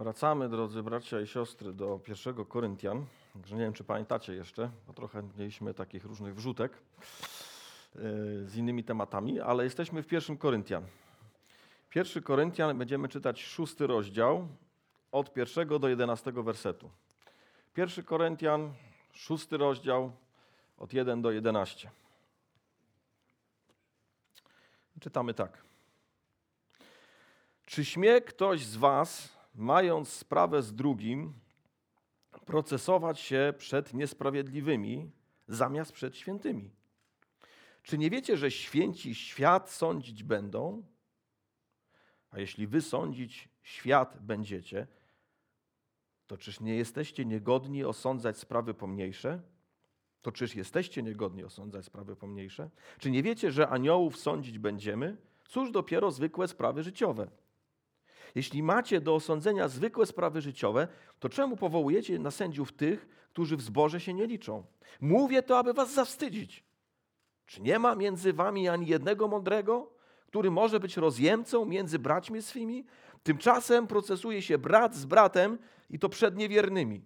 Wracamy, drodzy bracia i siostry, do pierwszego Koryntian. Także nie wiem, czy pamiętacie jeszcze, bo trochę mieliśmy takich różnych wrzutek yy, z innymi tematami, ale jesteśmy w pierwszym Koryntian. Pierwszy Koryntian będziemy czytać szósty rozdział od pierwszego do jedenastego wersetu. Pierwszy Koryntian, szósty rozdział od 1 do 11. Czytamy tak. Czy śmie ktoś z Was, mając sprawę z drugim, procesować się przed niesprawiedliwymi zamiast przed świętymi? Czy nie wiecie, że święci świat sądzić będą? A jeśli wy sądzić świat będziecie, to czyż nie jesteście niegodni osądzać sprawy pomniejsze? To czyż jesteście niegodni osądzać sprawy pomniejsze? Czy nie wiecie, że aniołów sądzić będziemy? Cóż dopiero zwykłe sprawy życiowe? Jeśli macie do osądzenia zwykłe sprawy życiowe, to czemu powołujecie na sędziów tych, którzy w zborze się nie liczą? Mówię to, aby was zawstydzić. Czy nie ma między wami ani jednego mądrego, który może być rozjemcą między braćmi swymi? Tymczasem procesuje się brat z bratem i to przed niewiernymi.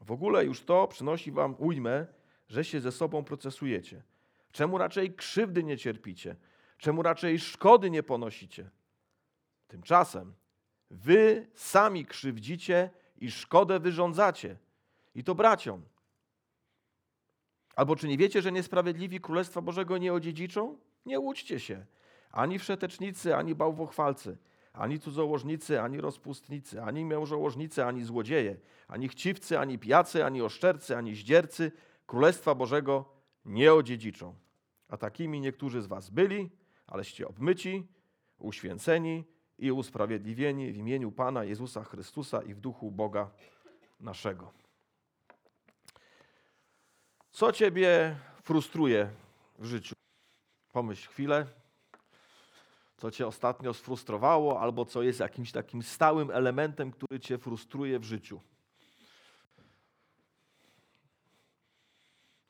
W ogóle już to przynosi wam ujmę, że się ze sobą procesujecie. Czemu raczej krzywdy nie cierpicie? Czemu raczej szkody nie ponosicie? Tymczasem wy sami krzywdzicie i szkodę wyrządzacie. I to braciom. Albo czy nie wiecie, że niesprawiedliwi Królestwa Bożego nie odziedziczą? Nie łudźcie się. Ani wszetecznicy, ani bałwochwalcy, ani cudzołożnicy, ani rozpustnicy, ani mężołożnicy, ani złodzieje, ani chciwcy, ani pijacy, ani oszczercy, ani zdziercy Królestwa Bożego nie odziedziczą. A takimi niektórzy z was byli, aleście obmyci, uświęceni i usprawiedliwieni w imieniu Pana Jezusa Chrystusa i w duchu Boga naszego. Co Ciebie frustruje w życiu? Pomyśl chwilę, co Cię ostatnio sfrustrowało, albo co jest jakimś takim stałym elementem, który Cię frustruje w życiu.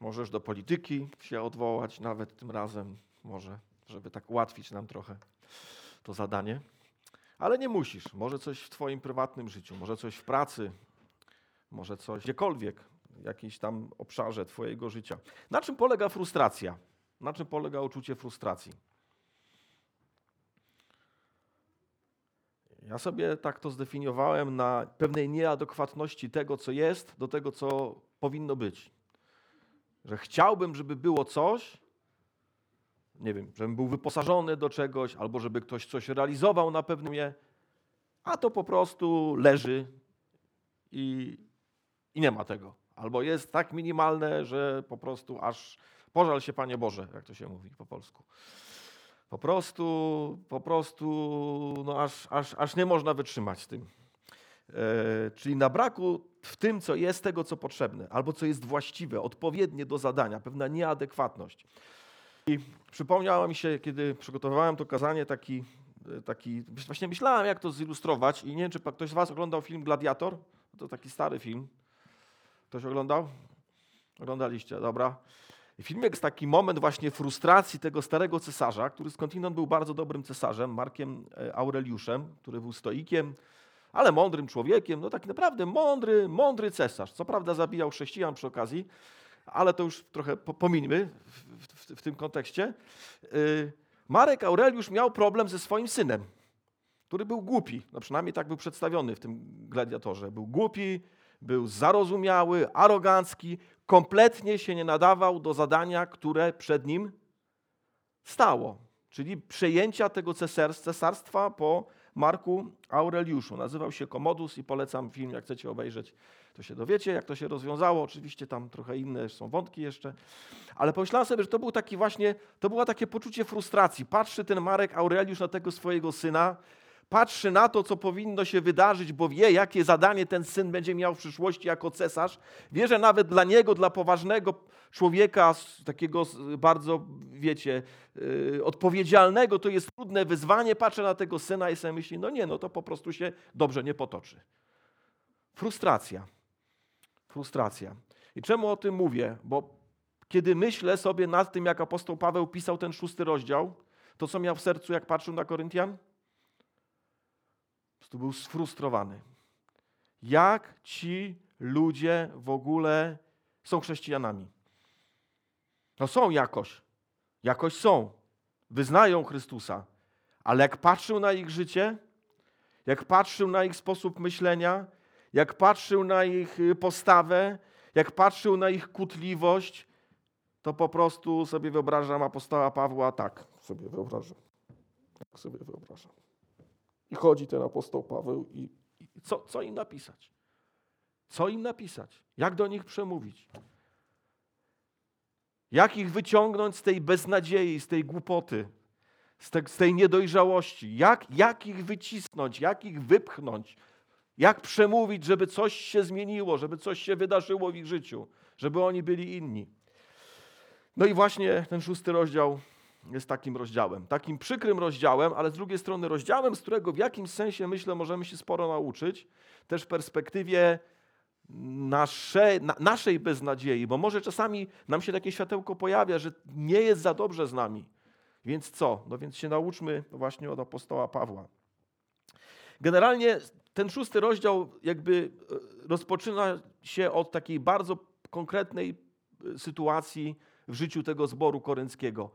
Możesz do polityki się odwołać nawet tym razem, może, żeby tak ułatwić nam trochę to zadanie. Ale nie musisz. Może coś w Twoim prywatnym życiu, może coś w pracy, może coś gdziekolwiek, w jakimś tam obszarze Twojego życia. Na czym polega frustracja? Na czym polega uczucie frustracji? Ja sobie tak to zdefiniowałem na pewnej nieadekwatności tego, co jest, do tego, co powinno być. Że chciałbym, żeby było coś, nie wiem, żebym był wyposażony do czegoś, albo żeby ktoś coś realizował na pewnym, a to po prostu leży i, i nie ma tego. Albo jest tak minimalne, że po prostu aż pożal się Panie Boże, jak to się mówi po polsku. Po prostu, po prostu, no aż, aż, aż nie można wytrzymać z tym. E, czyli na braku w tym, co jest, tego, co potrzebne, albo co jest właściwe, odpowiednie do zadania, pewna nieadekwatność. I przypomniało mi się, kiedy przygotowywałem to kazanie, taki, taki, właśnie myślałem, jak to zilustrować i nie wiem, czy ktoś z was oglądał film Gladiator? To taki stary film. Ktoś oglądał? Oglądaliście, dobra. I w filmie jest taki moment właśnie frustracji tego starego cesarza, który skądinąd był bardzo dobrym cesarzem, Markiem e, Aureliuszem, który był stoikiem, ale mądrym człowiekiem, no tak naprawdę mądry, mądry cesarz. Co prawda zabijał chrześcijan przy okazji, ale to już trochę pomińmy w, w, w tym kontekście. Y, Marek Aureliusz miał problem ze swoim synem, który był głupi. No przynajmniej tak był przedstawiony w tym gladiatorze. Był głupi, był zarozumiały, arogancki, kompletnie się nie nadawał do zadania, które przed nim stało, czyli przejęcia tego cesarstwa po Marku Aureliuszu. Nazywał się Komodus i polecam film, jak chcecie obejrzeć, to się dowiecie, jak to się rozwiązało. Oczywiście tam trochę inne są wątki jeszcze. Ale pomyślałem sobie, że to był taki właśnie, to było takie poczucie frustracji. Patrzy ten Marek Aureliusz na tego swojego syna, patrzy na to, co powinno się wydarzyć, bo wie, jakie zadanie ten syn będzie miał w przyszłości jako cesarz. Wie, że nawet dla niego, dla poważnego człowieka, takiego bardzo, wiecie, yy, odpowiedzialnego, to jest trudne wyzwanie. Patrzę na tego syna i sobie myśli, no nie, no to po prostu się dobrze nie potoczy. Frustracja. Frustracja. I czemu o tym mówię? Bo kiedy myślę sobie nad tym, jak apostoł Paweł pisał ten szósty rozdział, to co miał w sercu, jak patrzył na Koryntian? Prostu był sfrustrowany. jak ci ludzie w ogóle są chrześcijanami. No są jakoś, jakoś są, wyznają Chrystusa, ale jak patrzył na ich życie, jak patrzył na ich sposób myślenia, jak patrzył na ich y, postawę, jak patrzył na ich kutliwość, to po prostu sobie wyobrażam apostoła Pawła tak sobie wyobrażam. Tak sobie wyobrażam. I chodzi ten apostoł Paweł i, i co, co im napisać? Co im napisać? Jak do nich przemówić? Jak ich wyciągnąć z tej beznadziei, z tej głupoty, z, te, z tej niedojrzałości? Jak, jak ich wycisnąć? Jak ich wypchnąć? Jak przemówić, żeby coś się zmieniło, żeby coś się wydarzyło w ich życiu, żeby oni byli inni? No i właśnie ten szósty rozdział jest takim rozdziałem, takim przykrym rozdziałem, ale z drugiej strony rozdziałem, z którego w jakimś sensie myślę możemy się sporo nauczyć, też w perspektywie nasze, na, naszej beznadziei, bo może czasami nam się takie światełko pojawia, że nie jest za dobrze z nami. Więc co? No więc się nauczmy właśnie od apostoła Pawła. Generalnie ten szósty rozdział jakby e, rozpoczyna się od takiej bardzo konkretnej e, sytuacji w życiu tego zboru korynckiego.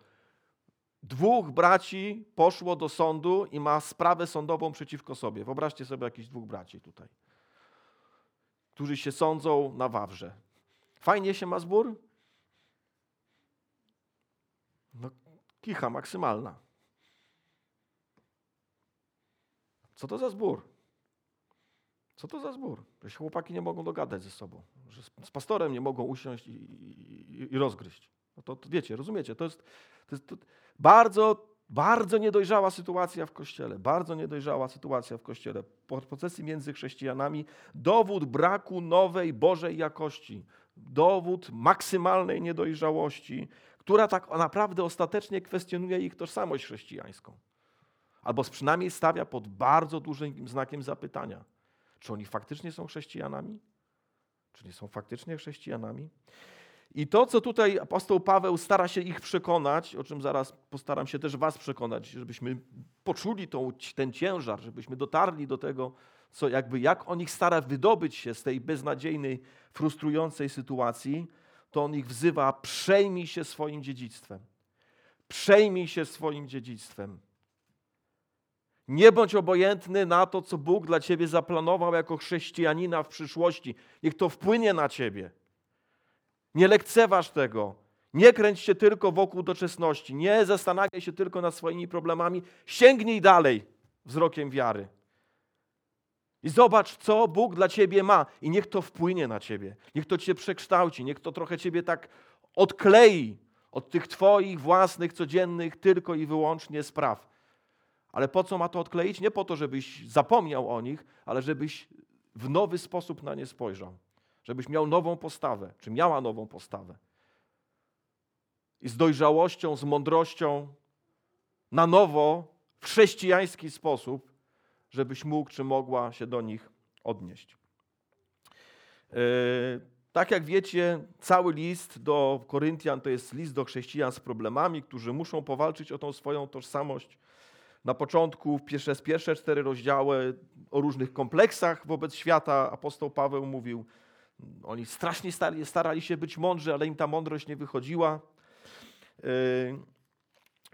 Dwóch braci poszło do sądu i ma sprawę sądową przeciwko sobie. Wyobraźcie sobie jakichś dwóch braci tutaj którzy się sądzą na Wawrze. Fajnie się ma zbór? No, kicha maksymalna. Co to za zbór? Co to za zbór? Że się chłopaki nie mogą dogadać ze sobą, że z pastorem nie mogą usiąść i, i, i rozgryźć. No to, to, wiecie, rozumiecie, to jest, to jest to bardzo bardzo niedojrzała sytuacja w kościele, bardzo niedojrzała sytuacja w kościele. Procesy między chrześcijanami, dowód braku nowej Bożej jakości, dowód maksymalnej niedojrzałości, która tak naprawdę ostatecznie kwestionuje ich tożsamość chrześcijańską. Albo przynajmniej stawia pod bardzo dużym znakiem zapytania, czy oni faktycznie są chrześcijanami? Czy nie są faktycznie chrześcijanami? I to, co tutaj apostoł Paweł stara się ich przekonać, o czym zaraz postaram się też Was przekonać, żebyśmy poczuli tą, ten ciężar, żebyśmy dotarli do tego, co jakby jak on ich stara wydobyć się z tej beznadziejnej, frustrującej sytuacji, to on ich wzywa: przejmij się swoim dziedzictwem. Przejmij się swoim dziedzictwem. Nie bądź obojętny na to, co Bóg dla ciebie zaplanował jako chrześcijanina w przyszłości. Niech to wpłynie na ciebie. Nie lekceważ tego. Nie kręć się tylko wokół doczesności. Nie zastanawiaj się tylko nad swoimi problemami. Sięgnij dalej wzrokiem wiary. I zobacz, co Bóg dla ciebie ma, i niech to wpłynie na ciebie. Niech to cię przekształci, niech to trochę ciebie tak odklei od tych twoich własnych, codziennych, tylko i wyłącznie spraw. Ale po co ma to odkleić? Nie po to, żebyś zapomniał o nich, ale żebyś w nowy sposób na nie spojrzał żebyś miał nową postawę, czy miała nową postawę. I z dojrzałością, z mądrością, na nowo, w chrześcijański sposób, żebyś mógł, czy mogła się do nich odnieść. Yy, tak jak wiecie, cały list do Koryntian to jest list do chrześcijan z problemami, którzy muszą powalczyć o tą swoją tożsamość. Na początku, przez pierwsze cztery rozdziały o różnych kompleksach wobec świata apostoł Paweł mówił, oni strasznie starali, starali się być mądrzy, ale im ta mądrość nie wychodziła. Yy,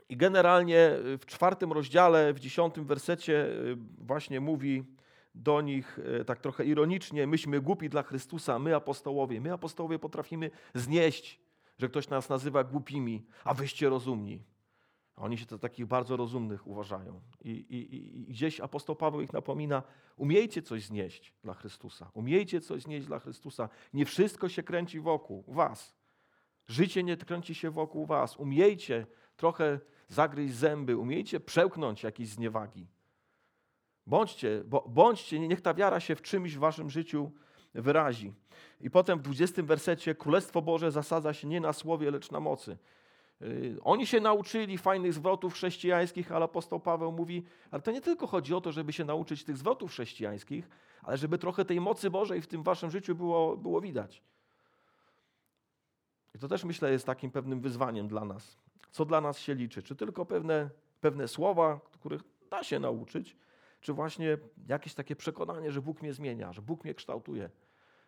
I generalnie w czwartym rozdziale, w dziesiątym wersecie yy, właśnie mówi do nich tak trochę ironicznie, myśmy głupi dla Chrystusa, my apostołowie. My apostołowie potrafimy znieść, że ktoś nas nazywa głupimi, a wyście rozumni. Oni się to takich bardzo rozumnych uważają. I, i, I, gdzieś apostoł Paweł ich napomina, umiejcie coś znieść dla Chrystusa. Umiejcie coś znieść dla Chrystusa. Nie wszystko się kręci wokół was. Życie nie kręci się wokół was. Umiejcie trochę zagryźć zęby, umiejcie przełknąć jakieś zniewagi. Bądźcie, bo, bądźcie, niech ta wiara się w czymś w waszym życiu wyrazi. I potem w 20 wersecie Królestwo Boże zasadza się nie na słowie, lecz na mocy. Y, oni się nauczyli fajnych zwrotów chrześcijańskich, ale apostoł Paweł mówi, ale to nie tylko chodzi o to, żeby się nauczyć tych zwrotów chrześcijańskich, ale żeby trochę tej mocy Bożej w tym waszym życiu było, było widać. I to też myślę jest takim pewnym wyzwaniem dla nas. Co dla nas się liczy? Czy tylko pewne, pewne słowa, których da się nauczyć, czy właśnie jakieś takie przekonanie, że Bóg mnie zmienia, że Bóg mnie kształtuje,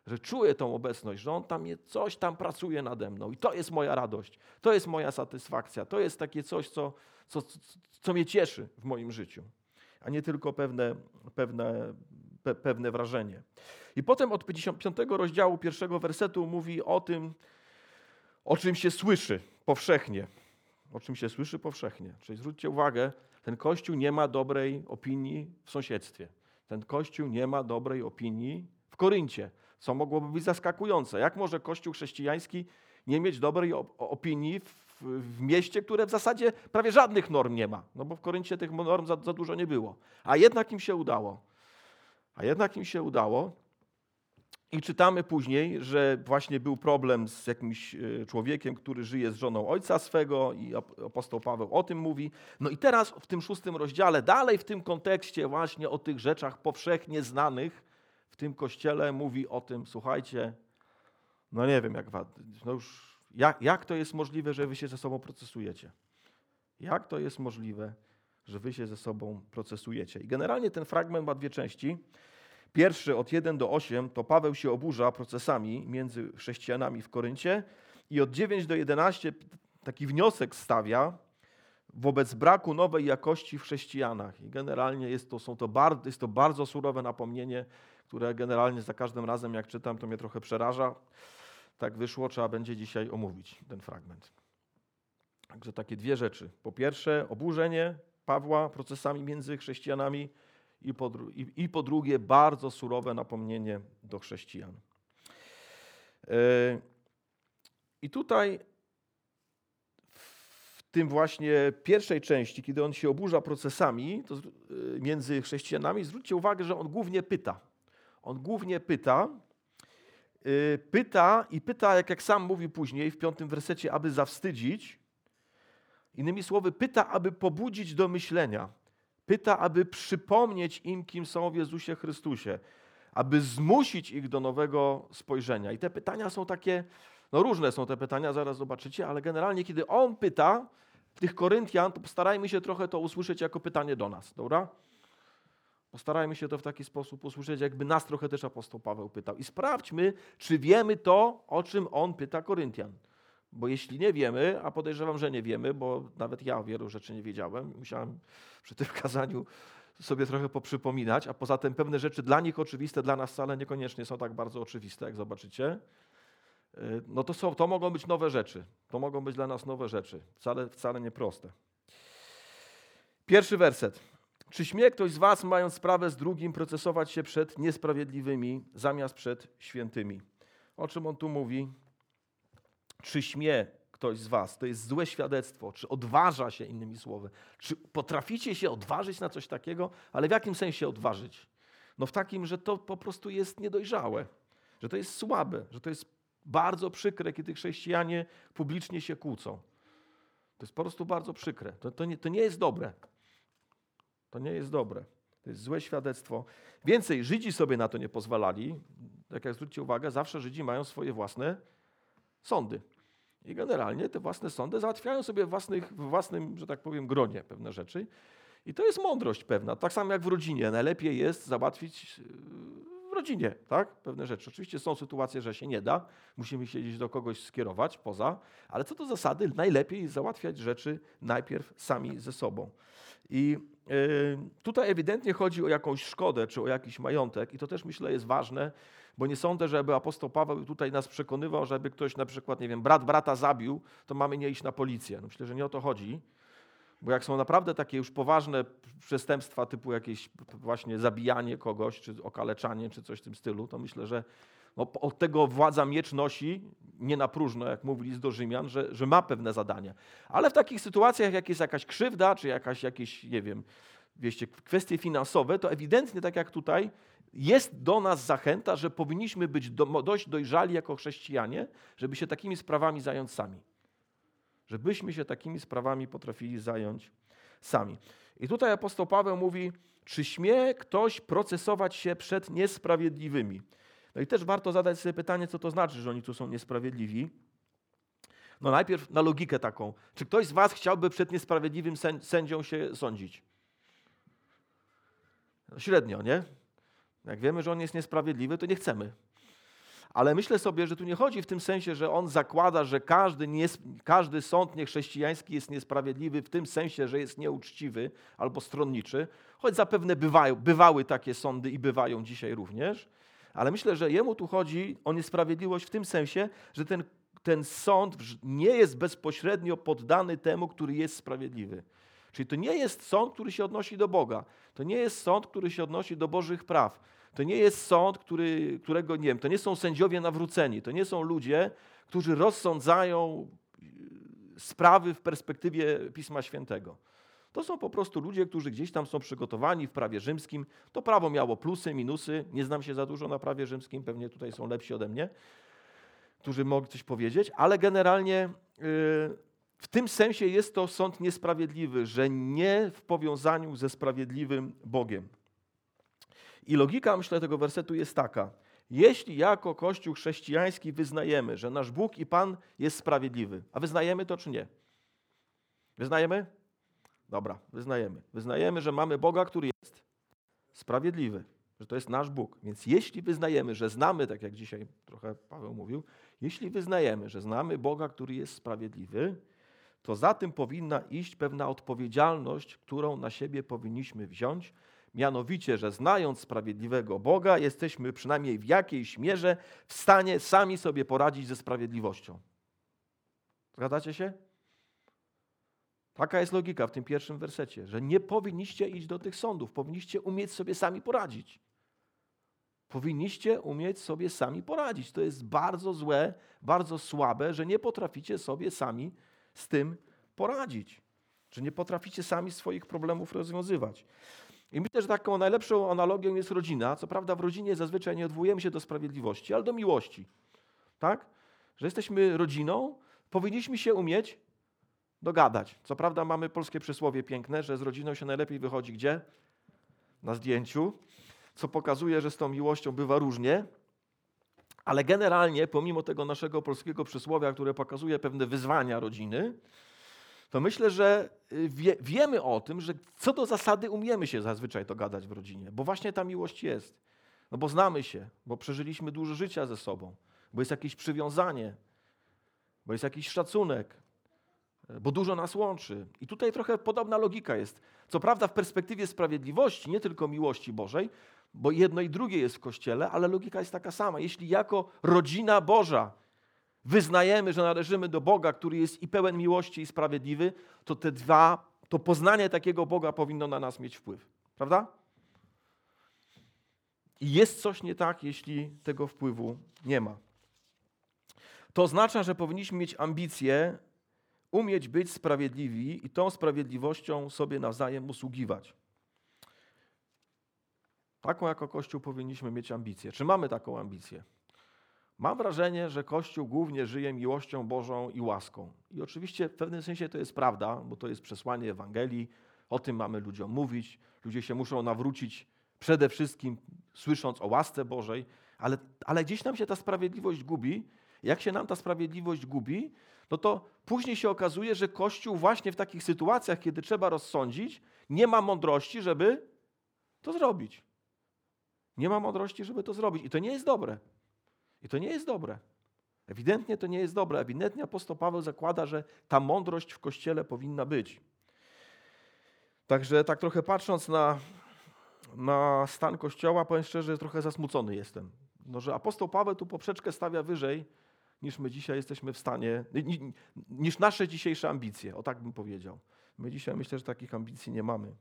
że czuję tą obecność, że On tam coś tam pracuje nade mną i to jest moja radość, to jest moja satysfakcja, to jest takie coś, co, co, co mnie cieszy w moim życiu, a nie tylko pewne, pewne, pe, pewne wrażenie. I potem od 55 rozdziału pierwszego wersetu mówi o tym, o czym się słyszy powszechnie. O czym się słyszy powszechnie. Czyli zwróćcie uwagę, ten kościół nie ma dobrej opinii w sąsiedztwie. Ten kościół nie ma dobrej opinii w Koryncie, co mogłoby być zaskakujące. Jak może kościół chrześcijański nie mieć dobrej opinii w, w, mieście, które w zasadzie prawie żadnych norm nie ma? No bo w Koryncie tych norm za, za dużo nie było. A jednak im się udało. A jednak im się udało. I czytamy później, że właśnie był problem z jakimś e, człowiekiem, który żyje z żoną ojca swego i apostoł Paweł o tym mówi. No i teraz w tym szóstym rozdziale, dalej w tym kontekście właśnie o tych rzeczach powszechnie znanych w tym kościele mówi o tym, słuchajcie, no nie wiem jak, no już, jak, jak to jest możliwe, że wy się ze sobą procesujecie? Jak to jest możliwe, że wy się ze sobą procesujecie? I generalnie ten fragment ma dwie części. Pierwszy od 1 do 8 to Paweł się oburza procesami między chrześcijanami w Koryncie i od 9 do 11 taki wniosek stawia wobec braku nowej jakości w chrześcijanach. I generalnie jest to, są to bardzo, jest to bardzo surowe napomnienie, które generalnie za każdym razem jak czytam to mnie trochę przeraża. Tak wyszło, trzeba będzie dzisiaj omówić ten fragment. Także takie dwie rzeczy. Po pierwsze oburzenie Pawła procesami między chrześcijanami i po, i, i po drugie bardzo surowe napomnienie do chrześcijan. Yy, I tutaj w tym właśnie pierwszej części, kiedy on się oburza procesami yy, między chrześcijanami, zwróćcie uwagę, że on głównie pyta. On głównie pyta, yy, pyta i pyta, jak, jak sam mówi później w piątym wersecie, aby zawstydzić. Innymi słowy, pyta, aby pobudzić do myślenia Pyta, aby przypomnieć im, kim są w Jezusie Chrystusie, aby zmusić ich do nowego spojrzenia. I te pytania są takie, no różne są te pytania, zaraz zobaczycie, ale generalnie, kiedy on pyta tych Koryntian, to postarajmy się trochę to usłyszeć jako pytanie do nas, dobra? Postarajmy się to w taki sposób usłyszeć, jakby nas trochę też apostoł Paweł pytał. I sprawdźmy, czy wiemy to, o czym on pyta Koryntian. Bo jeśli nie wiemy, a podejrzewam, że nie wiemy, bo nawet ja wielu rzeczy nie wiedziałem, musiałem przy tym kazaniu sobie trochę poprzypominać, a poza tym pewne rzeczy dla nich oczywiste, dla nas wcale niekoniecznie są tak bardzo oczywiste, jak zobaczycie. Y, no to, są, to mogą być nowe rzeczy. To mogą być dla nas nowe rzeczy. Wcale, wcale nie proste. Pierwszy werset. Czy śmie ktoś z was, mając sprawę z drugim, procesować się przed niesprawiedliwymi zamiast przed świętymi? O czym on tu mówi? Czy śmie ktoś z Was? To jest złe świadectwo. Czy odważa się, innymi słowy? Czy potraficie się odważyć na coś takiego? Ale w jakim sensie odważyć? No w takim, że to po prostu jest niedojrzałe, że to jest słabe, że to jest bardzo przykre, kiedy chrześcijanie publicznie się kłócą. To jest po prostu bardzo przykre. To, to, nie, to nie jest dobre. To nie jest dobre. To jest złe świadectwo. Więcej, Żydzi sobie na to nie pozwalali. Tak jak zwróćcie uwagę, zawsze Żydzi mają swoje własne sądy. I generalnie te własne sądy załatwiają sobie własnych, w własnym, że tak powiem, gronie pewne rzeczy. I to jest mądrość pewna. Tak samo jak w rodzinie. Najlepiej jest załatwić w rodzinie tak? pewne rzeczy. Oczywiście są sytuacje, że się nie da. Musimy się gdzieś do kogoś skierować poza. Ale co do zasady, najlepiej załatwiać rzeczy najpierw sami ze sobą. I yy, tutaj ewidentnie chodzi o jakąś szkodę czy o jakiś majątek. I to też myślę jest ważne, bo nie sądzę, żeby apostoł Paweł tutaj nas przekonywał, żeby ktoś na przykład, nie wiem, brat brata zabił, to mamy nie iść na policję. No myślę, że nie o to chodzi. Bo jak są naprawdę takie już poważne przestępstwa, typu jakieś właśnie zabijanie kogoś, czy okaleczanie, czy coś w tym stylu, to myślę, że no, od tego władza miecz nosi, nie na próżno, jak mówili list do Rzymian, że, że ma pewne zadania. Ale w takich sytuacjach, jak jest jakaś krzywda, czy jakaś, jakieś, nie wiem, wieście, kwestie finansowe, to ewidentnie, tak jak tutaj, jest do nas zachęta, że powinniśmy być do, dość dojrzali jako chrześcijanie, żeby się takimi sprawami zająć sami. Żebyśmy się takimi sprawami potrafili zająć sami. I tutaj apostoł Paweł mówi, czy śmie ktoś procesować się przed niesprawiedliwymi? No i też warto zadać sobie pytanie, co to znaczy, że oni tu są niesprawiedliwi. No najpierw na logikę taką. Czy ktoś z was chciałby przed niesprawiedliwym sędzią się sądzić? Średnio, nie? Jak wiemy, że on jest niesprawiedliwy, to nie chcemy. Ale myślę sobie, że tu nie chodzi w tym sensie, że on zakłada, że każdy, nie, każdy sąd niechrześcijański jest niesprawiedliwy w tym sensie, że jest nieuczciwy albo stronniczy, choć zapewne bywają, bywały takie sądy i bywają dzisiaj również. Ale myślę, że jemu tu chodzi o niesprawiedliwość w tym sensie, że ten, ten sąd nie jest bezpośrednio poddany temu, który jest sprawiedliwy. Czyli to nie jest sąd, który się odnosi do Boga. To nie jest sąd, który się odnosi do Bożych praw. To nie jest sąd, który, którego nie wiem, to nie są sędziowie nawróceni. To nie są ludzie, którzy rozsądzają y, sprawy w perspektywie Pisma Świętego. To są po prostu ludzie, którzy gdzieś tam są przygotowani w prawie rzymskim. To prawo miało plusy, minusy. Nie znam się za dużo na prawie rzymskim, pewnie tutaj są lepsi ode mnie, którzy mogli coś powiedzieć, ale generalnie yy, w tym sensie jest to sąd niesprawiedliwy, że nie w powiązaniu ze sprawiedliwym Bogiem. I logika, myślę, tego wersetu jest taka. Jeśli jako Kościół chrześcijański wyznajemy, że nasz Bóg i Pan jest sprawiedliwy, a wyznajemy to czy nie? Wyznajemy? Dobra, wyznajemy. Wyznajemy, że mamy Boga, który jest sprawiedliwy, że to jest nasz Bóg. Więc jeśli wyznajemy, że znamy, tak jak dzisiaj trochę Paweł mówił, jeśli wyznajemy, że znamy Boga, który jest sprawiedliwy, to za tym powinna iść pewna odpowiedzialność, którą na siebie powinniśmy wziąć, mianowicie, że znając sprawiedliwego Boga, jesteśmy przynajmniej w jakiejś mierze w stanie sami sobie poradzić ze sprawiedliwością. Zgadzacie się? Taka jest logika w tym pierwszym wersecie, że nie powinniście iść do tych sądów, powinniście umieć sobie sami poradzić. Powinniście umieć sobie sami poradzić. To jest bardzo złe, bardzo słabe, że nie potraficie sobie sami z tym poradzić, że nie potraficie sami swoich problemów rozwiązywać. I myślę, że taką najlepszą analogią jest rodzina. Co prawda w rodzinie zazwyczaj nie odwołujemy się do sprawiedliwości, ale do miłości. Tak? Że jesteśmy rodziną, powinniśmy się umieć dogadać. Co prawda mamy polskie przysłowie piękne, że z rodziną się najlepiej wychodzi gdzie? Na zdjęciu, co pokazuje, że z tą miłością bywa różnie. Ale generalnie, pomimo tego naszego polskiego przysłowia, które pokazuje pewne wyzwania rodziny, to myślę, że y, wie, wiemy o tym, że co do zasady umiemy się zazwyczaj dogadać w rodzinie, bo właśnie ta miłość jest. No bo znamy się, bo przeżyliśmy dużo życia ze sobą, bo jest jakieś przywiązanie, bo jest jakiś szacunek, bo dużo nas łączy. I tutaj trochę podobna logika jest. Co prawda w perspektywie sprawiedliwości, nie tylko miłości Bożej, bo jedno i drugie jest w Kościele, ale logika jest taka sama. Jeśli jako rodzina Boża wyznajemy, że należymy do Boga, który jest i pełen miłości i sprawiedliwy, to te dwa, to poznanie takiego Boga powinno na nas mieć wpływ. Prawda? I jest coś nie tak, jeśli tego wpływu nie ma. To oznacza, że powinniśmy mieć ambicje, umieć być sprawiedliwi i tą sprawiedliwością sobie nawzajem usługiwać. Taką jako Kościół powinniśmy mieć ambicję. Czy mamy taką ambicję? Mam wrażenie, że Kościół głównie żyje miłością Bożą i łaską. I oczywiście w pewnym sensie to jest prawda, bo to jest przesłanie Ewangelii. O tym mamy ludziom mówić. Ludzie się muszą nawrócić przede wszystkim słysząc o łasce Bożej, ale, ale gdzieś nam się ta sprawiedliwość gubi. Jak się nam ta sprawiedliwość gubi, no to później się okazuje, że Kościół właśnie w takich sytuacjach, kiedy trzeba rozsądzić, nie ma mądrości, żeby to zrobić. Nie ma mądrości, żeby to zrobić. I to nie jest dobre. I to nie jest dobre. Ewidentnie to nie jest dobre. Ewidentnie apostoł Paweł zakłada, że ta mądrość w Kościele powinna być. Także tak trochę patrząc na, na stan Kościoła, powiem szczerze, trochę zasmucony jestem. No, że apostoł Paweł tu poprzeczkę stawia wyżej, niż my dzisiaj jesteśmy w stanie, niż nasze dzisiejsze ambicje, o tak bym powiedział. My dzisiaj myślę, że takich ambicji nie mamy.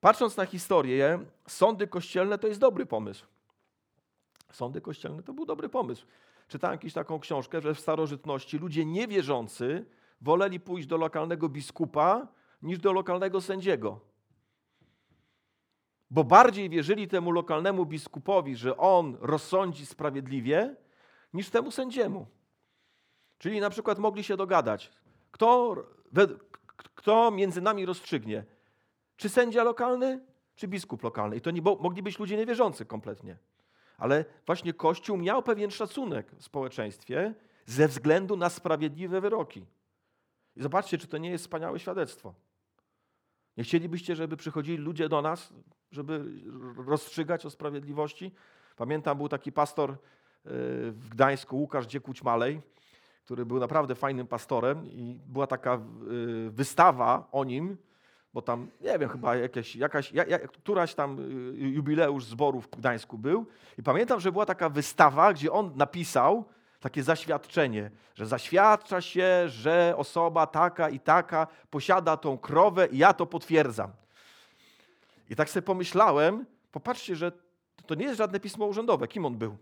Patrząc na historię, sądy kościelne to jest dobry pomysł. Sądy kościelne to był dobry pomysł. Czytałem jakąś taką książkę, że w starożytności ludzie niewierzący woleli pójść do lokalnego biskupa niż do lokalnego sędziego. Bo bardziej wierzyli temu lokalnemu biskupowi, że on rozsądzi sprawiedliwie, niż temu sędziemu. Czyli na przykład mogli się dogadać, kto, kto między nami rozstrzygnie, czy sędzia lokalny, czy biskup lokalny. I to nie, mogli być ludzie niewierzący kompletnie. Ale właśnie Kościół miał pewien szacunek w społeczeństwie ze względu na sprawiedliwe wyroki. I zobaczcie, czy to nie jest wspaniałe świadectwo. Nie chcielibyście, żeby przychodzili ludzie do nas, żeby rozstrzygać o sprawiedliwości? Pamiętam, był taki pastor e, w Gdańsku, Łukasz Dziekuć-Malej, który był naprawdę fajnym pastorem i była taka e, wystawa o nim, bo tam, nie wiem, chyba jakieś, jakaś, któraś tam y, jubileusz zborów w Gdańsku był i pamiętam, że była taka wystawa, gdzie on napisał takie zaświadczenie, że zaświadcza się, że osoba taka i taka posiada tą krowę i ja to potwierdzam. I tak sobie pomyślałem, popatrzcie, że to nie jest żadne pismo urzędowe. Kim on był?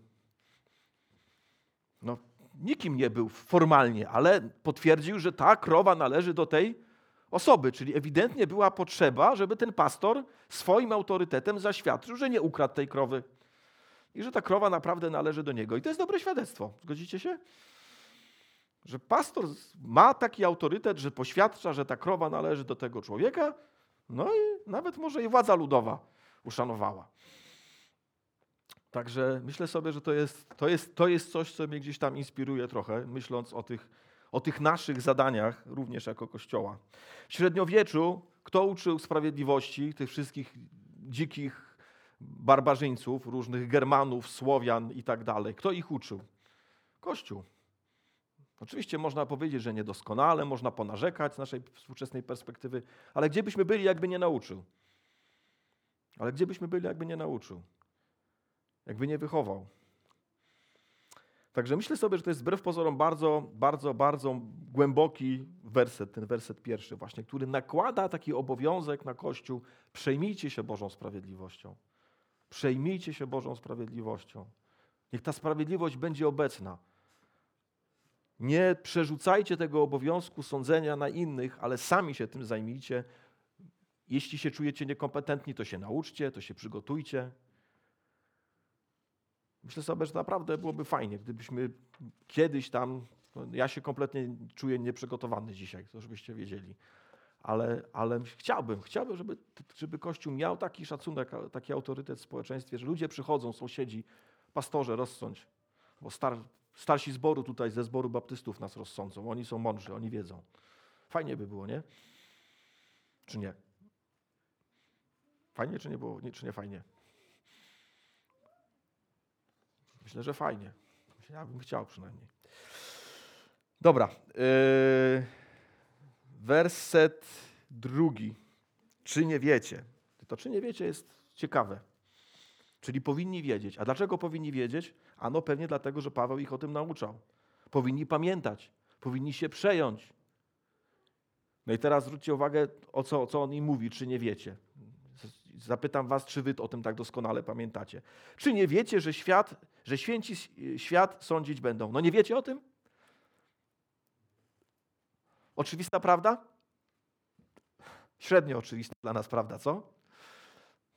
No, nikim nie był formalnie, ale potwierdził, że ta krowa należy do tej osoby, czyli ewidentnie była potrzeba, żeby ten pastor swoim autorytetem zaświadczył, że nie ukradł tej krowy i że ta krowa naprawdę należy do niego. I to jest dobre świadectwo. Zgodzicie się? Że pastor ma taki autorytet, że poświadcza, że ta krowa należy do tego człowieka, no i nawet może i władza ludowa uszanowała. Także myślę sobie, że to jest, to jest, to jest coś, co mnie gdzieś tam inspiruje trochę, myśląc o tych o tych naszych zadaniach również jako Kościoła. W średniowieczu kto uczył sprawiedliwości tych wszystkich dzikich barbarzyńców, różnych Germanów, Słowian i tak dalej? Kto ich uczył? Kościół. Oczywiście można powiedzieć, że niedoskonale, można ponarzekać z naszej współczesnej perspektywy, ale gdzie byśmy byli, jakby nie nauczył? Ale gdzie byśmy byli, jakby nie nauczył? Jakby nie wychował? Także myślę sobie, że to jest wbrew pozorom bardzo, bardzo, bardzo głęboki werset, ten werset pierwszy właśnie, który nakłada taki obowiązek na Kościół, przejmijcie się Bożą sprawiedliwością. Przejmijcie się Bożą sprawiedliwością. Niech ta sprawiedliwość będzie obecna. Nie przerzucajcie tego obowiązku sądzenia na innych, ale sami się tym zajmijcie. Jeśli się czujecie niekompetentni, to się nauczcie, to się przygotujcie. Myślę sobie, że naprawdę byłoby fajnie, gdybyśmy kiedyś tam, no ja się kompletnie czuję nieprzygotowany dzisiaj, żebyście wiedzieli, ale, ale chciałbym, chciałbym, żeby, żeby Kościół miał taki szacunek, taki autorytet w społeczeństwie, że ludzie przychodzą, sąsiedzi, pastorze, rozsądź, bo star, starsi zboru tutaj ze zboru baptystów nas rozsądzą, oni są mądrzy, oni wiedzą. Fajnie by było, nie? Czy nie? Fajnie czy nie było? Nie, czy nie fajnie? Myślę, że fajnie. Ja bym chciał przynajmniej. Dobra. Yy, werset drugi. Czy nie wiecie? To czy nie wiecie jest ciekawe. Czyli powinni wiedzieć. A dlaczego powinni wiedzieć? Ano pewnie dlatego, że Paweł ich o tym nauczał. Powinni pamiętać. Powinni się przejąć. No i teraz zwróćcie uwagę, o co, o co on im mówi, czy nie wiecie. Zapytam was, czy wy o tym tak doskonale pamiętacie. Czy nie wiecie, że świat, że święci świat sądzić będą? No nie wiecie o tym? Oczywista prawda? Średnio oczywista dla nas prawda, co?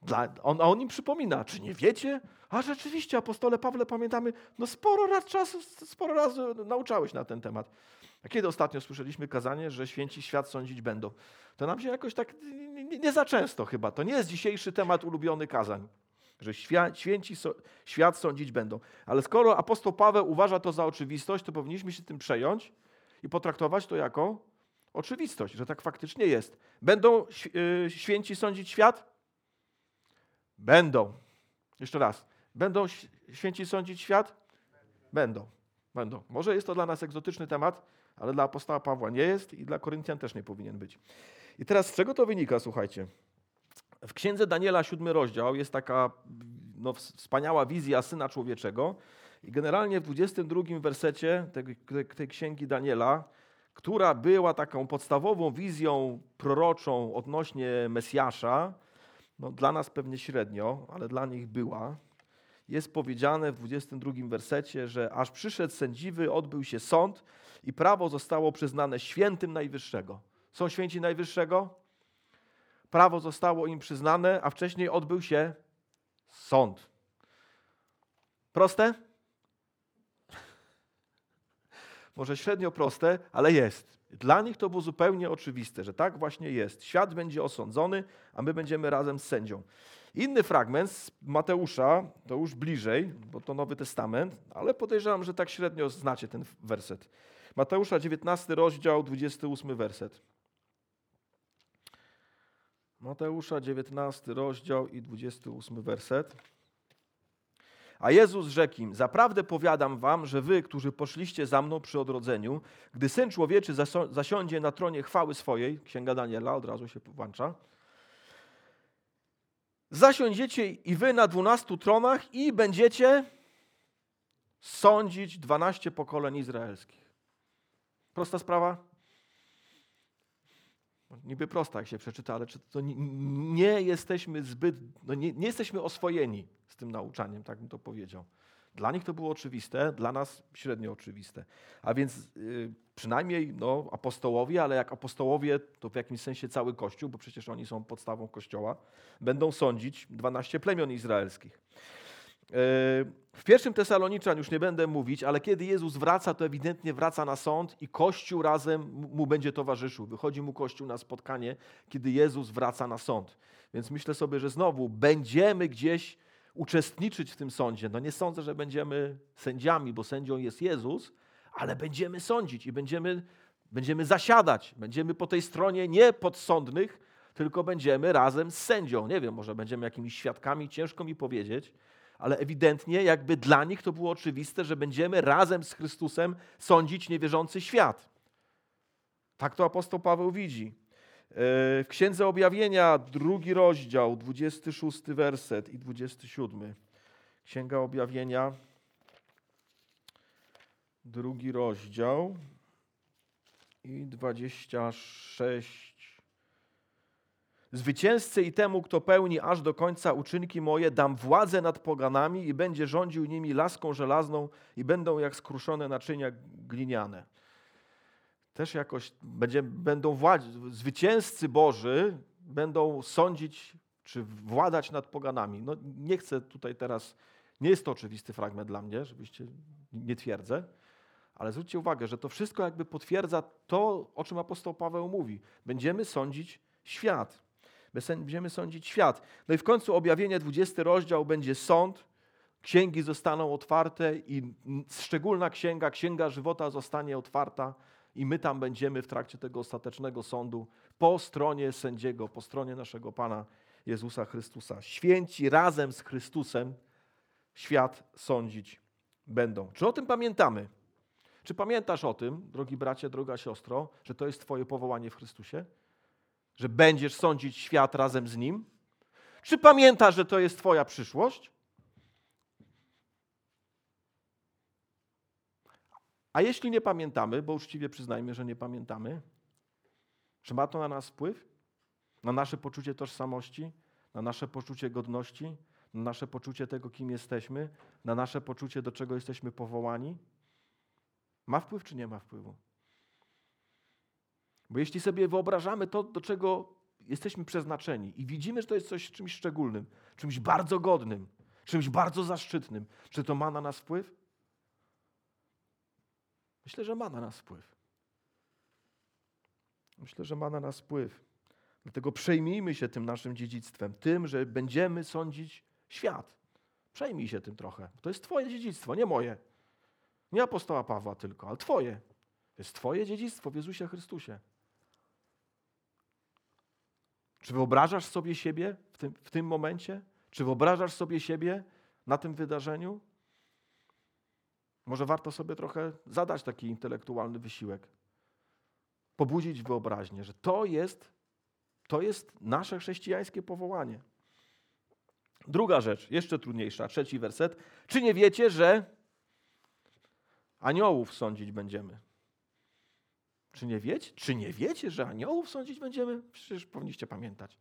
Dla, on, a on im przypomina, czy nie wiecie? A rzeczywiście, apostole Pawle, pamiętamy, no sporo raz czasu, sporo razy nauczałeś na ten temat. A kiedy ostatnio słyszeliśmy kazanie, że święci świat sądzić będą? To nam się jakoś tak nie, za często chyba. To nie jest dzisiejszy temat ulubiony kazań, że święci so, świat sądzić będą. Ale skoro apostoł Paweł uważa to za oczywistość, to powinniśmy się tym przejąć i potraktować to jako oczywistość, że tak faktycznie jest. Będą y, święci sądzić świat? Będą. Jeszcze raz. Będą święci sądzić świat? Będą. Będą. Może jest to dla nas egzotyczny temat, ale dla apostoła Pawła nie jest i dla Koryntian też nie powinien być. I teraz z czego to wynika, słuchajcie? W księdze Daniela, siódmy rozdział, jest taka no, wspaniała wizja Syna Człowieczego. I generalnie w 22 wersecie tej, tej księgi Daniela, która była taką podstawową wizją proroczą odnośnie Mesjasza, no, dla nas pewnie średnio, ale dla nich była, jest powiedziane w 22 wersecie, że aż przyszedł sędziwy, odbył się sąd i prawo zostało przyznane świętym Najwyższego. Są święci Najwyższego? Prawo zostało im przyznane, a wcześniej odbył się sąd. Proste? Może średnio proste, ale jest. Dla nich to było zupełnie oczywiste, że tak właśnie jest. Świat będzie osądzony, a my będziemy razem z sędzią. Inny fragment z Mateusza, to już bliżej, bo to Nowy Testament, ale podejrzewam, że tak średnio znacie ten werset. Mateusza 19 rozdział, 28 werset. Mateusza 19 rozdział i 28 werset. A Jezus rzekł im: Zaprawdę powiadam wam, że wy, którzy poszliście za mną przy odrodzeniu, gdy syn człowieczy zasiądzie na tronie chwały swojej, księga Daniela od razu się włącza, zasiądziecie i wy na dwunastu tronach i będziecie sądzić dwanaście pokoleń izraelskich. Prosta sprawa? Niby prosta, jak się przeczyta, ale czy to nie, nie jesteśmy zbyt, no nie, nie, jesteśmy oswojeni z tym nauczaniem, tak bym to powiedział. Dla nich to było oczywiste, dla nas średnio oczywiste. A więc yy, przynajmniej no, apostołowie, ale jak apostołowie, to w jakimś sensie cały Kościół, bo przecież oni są podstawą Kościoła, będą sądzić 12 plemion izraelskich. Yy, w pierwszym Tesaloniczan już nie będę mówić, ale kiedy Jezus wraca, to ewidentnie wraca na sąd i Kościół razem mu będzie towarzyszył. Wychodzi mu Kościół na spotkanie, kiedy Jezus wraca na sąd. Więc myślę sobie, że znowu będziemy gdzieś uczestniczyć w tym sądzie. No nie sądzę, że będziemy sędziami, bo sędzią jest Jezus, ale będziemy sądzić i będziemy, będziemy zasiadać. Będziemy po tej stronie nie podsądnych, tylko będziemy razem z sędzią. Nie wiem, może będziemy jakimiś świadkami, ciężko mi powiedzieć, ale ewidentnie jakby dla nich to było oczywiste, że będziemy razem z Chrystusem sądzić niewierzący świat. Tak to apostoł Paweł widzi. E, w Księdze Objawienia, drugi rozdział, 26 werset i 27. Księga Objawienia, drugi rozdział i 26 Zwycięzcy i temu, kto pełni aż do końca uczynki moje, dam władzę nad poganami i będzie rządził nimi laską żelazną i będą jak skruszone naczynia gliniane. Też jakoś będzie, będą władz, zwycięzcy Boży będą sądzić czy władać nad poganami. No, nie chcę tutaj teraz, nie jest to oczywisty fragment dla mnie, żebyście nie twierdzę, ale zwróćcie uwagę, że to wszystko jakby potwierdza to, o czym apostoł Paweł mówi. Będziemy sądzić świat. Będziemy sądzić świat. No i w końcu objawienie 20 rozdział będzie sąd, księgi zostaną otwarte i szczególna księga, księga żywota zostanie otwarta i my tam będziemy w trakcie tego ostatecznego sądu po stronie sędziego, po stronie naszego Pana Jezusa Chrystusa. Święci razem z Chrystusem świat sądzić będą. Czy o tym pamiętamy? Czy pamiętasz o tym, drogi bracie, droga siostro, że to jest Twoje powołanie w Chrystusie? Że będziesz sądzić świat razem z Nim? Czy pamiętasz, że to jest Twoja przyszłość? A jeśli nie pamiętamy, bo uczciwie przyznajmy, że nie pamiętamy, czy ma to na nas wpływ? Na nasze poczucie tożsamości, na nasze poczucie godności, na nasze poczucie tego, kim jesteśmy, na nasze poczucie, do czego jesteśmy powołani? Ma wpływ, czy nie ma wpływu? Bo jeśli sobie wyobrażamy to, do czego jesteśmy przeznaczeni i widzimy, że to jest coś czymś szczególnym, czymś bardzo godnym, czymś bardzo zaszczytnym, czy to ma na nas wpływ? Myślę, że ma na nas wpływ. Myślę, że ma na nas wpływ. Dlatego przejmijmy się tym naszym dziedzictwem, tym, że będziemy sądzić świat. Przejmij się tym trochę. To jest Twoje dziedzictwo, nie moje. Nie apostoła Pawła tylko, ale Twoje. To jest Twoje dziedzictwo w Jezusie Chrystusie. Czy wyobrażasz sobie siebie w tym, w tym momencie? Czy wyobrażasz sobie siebie na tym wydarzeniu? Może warto sobie trochę zadać taki intelektualny wysiłek. Pobudzić wyobraźnię, że to jest, to jest nasze chrześcijańskie powołanie. Druga rzecz, jeszcze trudniejsza, trzeci werset. Czy nie wiecie, że aniołów sądzić będziemy? Czy nie wiecie? Czy nie wiecie, że aniołów sądzić będziemy? Przecież powinniście pamiętać.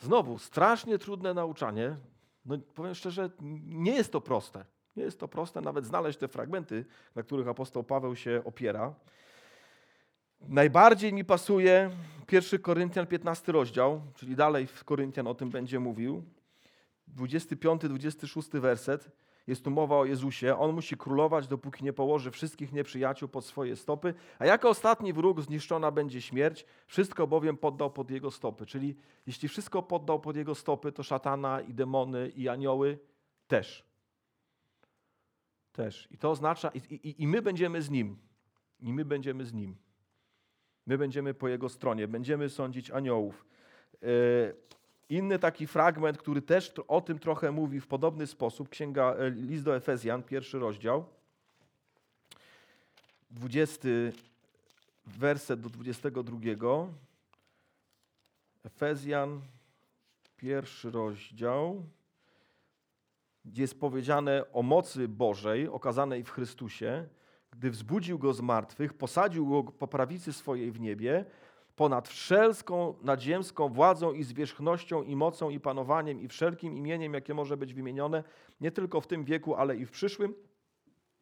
Znowu, strasznie trudne nauczanie. No, powiem szczerze, nie jest to proste. Nie jest to proste nawet znaleźć te fragmenty, na których apostoł Paweł się opiera. Najbardziej mi pasuje 1 Koryntian 15 rozdział, czyli dalej w Koryntian o tym będzie mówił. 25-26 werset. Jest tu mowa o Jezusie. On musi królować, dopóki nie położy wszystkich nieprzyjaciół pod swoje stopy, a jako ostatni wróg zniszczona będzie śmierć. Wszystko bowiem poddał pod jego stopy. Czyli jeśli wszystko poddał pod jego stopy, to szatana i demony i anioły też. Też. I to oznacza, i, i, i my będziemy z nim. I my będziemy z nim. My będziemy po jego stronie, będziemy sądzić aniołów. Inny taki fragment, który też o tym trochę mówi w podobny sposób, księga List do Efezjan, pierwszy rozdział, 20 werset do 22. Efezjan, pierwszy rozdział, gdzie jest powiedziane o mocy Bożej okazanej w Chrystusie, gdy wzbudził go z martwych, posadził go po prawicy swojej w niebie, ponad wszelką nadziemską władzą i zwierzchnością i mocą i panowaniem i wszelkim imieniem, jakie może być wymienione, nie tylko w tym wieku, ale i w przyszłym.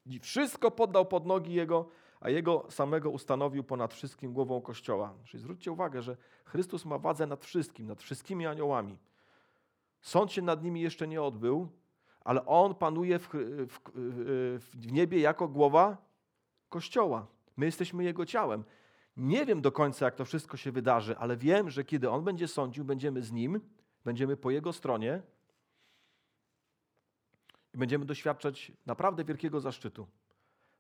I wszystko poddał pod nogi Jego, a Jego samego ustanowił ponad wszystkim głową Kościoła. Czyli zwróćcie uwagę, że Chrystus ma władzę nad wszystkim, nad wszystkimi aniołami. Sąd się nad nimi jeszcze nie odbył, ale On panuje w, w, w niebie jako głowa Kościoła. My jesteśmy Jego ciałem. Nie wiem do końca, jak to wszystko się wydarzy, ale wiem, że kiedy On będzie sądził, będziemy z Nim, będziemy po Jego stronie i będziemy doświadczać naprawdę wielkiego zaszczytu.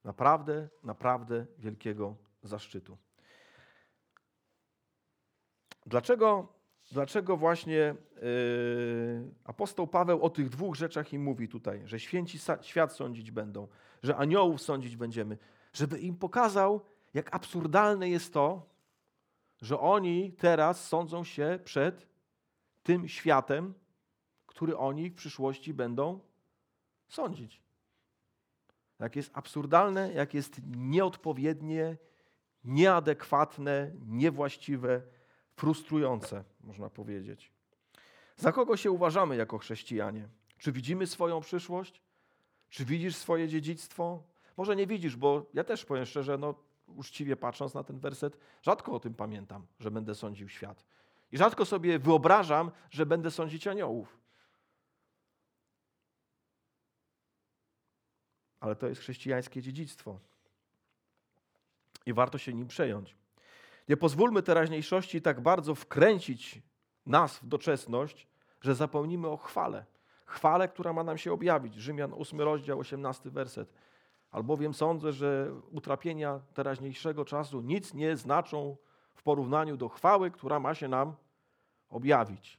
Naprawdę, naprawdę wielkiego zaszczytu. Dlaczego, dlaczego właśnie yy, apostoł Paweł o tych dwóch rzeczach im mówi tutaj, że święci świat sądzić będą, że aniołów sądzić będziemy, żeby im pokazał, jak absurdalne jest to, że oni teraz sądzą się przed tym światem, który oni w przyszłości będą sądzić. Jak jest absurdalne, jak jest nieodpowiednie, nieadekwatne, niewłaściwe, frustrujące, można powiedzieć. Za kogo się uważamy jako chrześcijanie? Czy widzimy swoją przyszłość? Czy widzisz swoje dziedzictwo? Może nie widzisz, bo ja też powiem szczerze, no uczciwie patrząc na ten werset, rzadko o tym pamiętam, że będę sądził świat. I rzadko sobie wyobrażam, że będę sądzić aniołów. Ale to jest chrześcijańskie dziedzictwo. I warto się nim przejąć. Nie pozwólmy teraźniejszości tak bardzo wkręcić nas w doczesność, że zapomnimy o chwale. Chwale, która ma nam się objawić. Rzymian 8 rozdział, 18 werset. Albowiem sądzę, że utrapienia teraźniejszego czasu nic nie znaczą w porównaniu do chwały, która ma się nam objawić.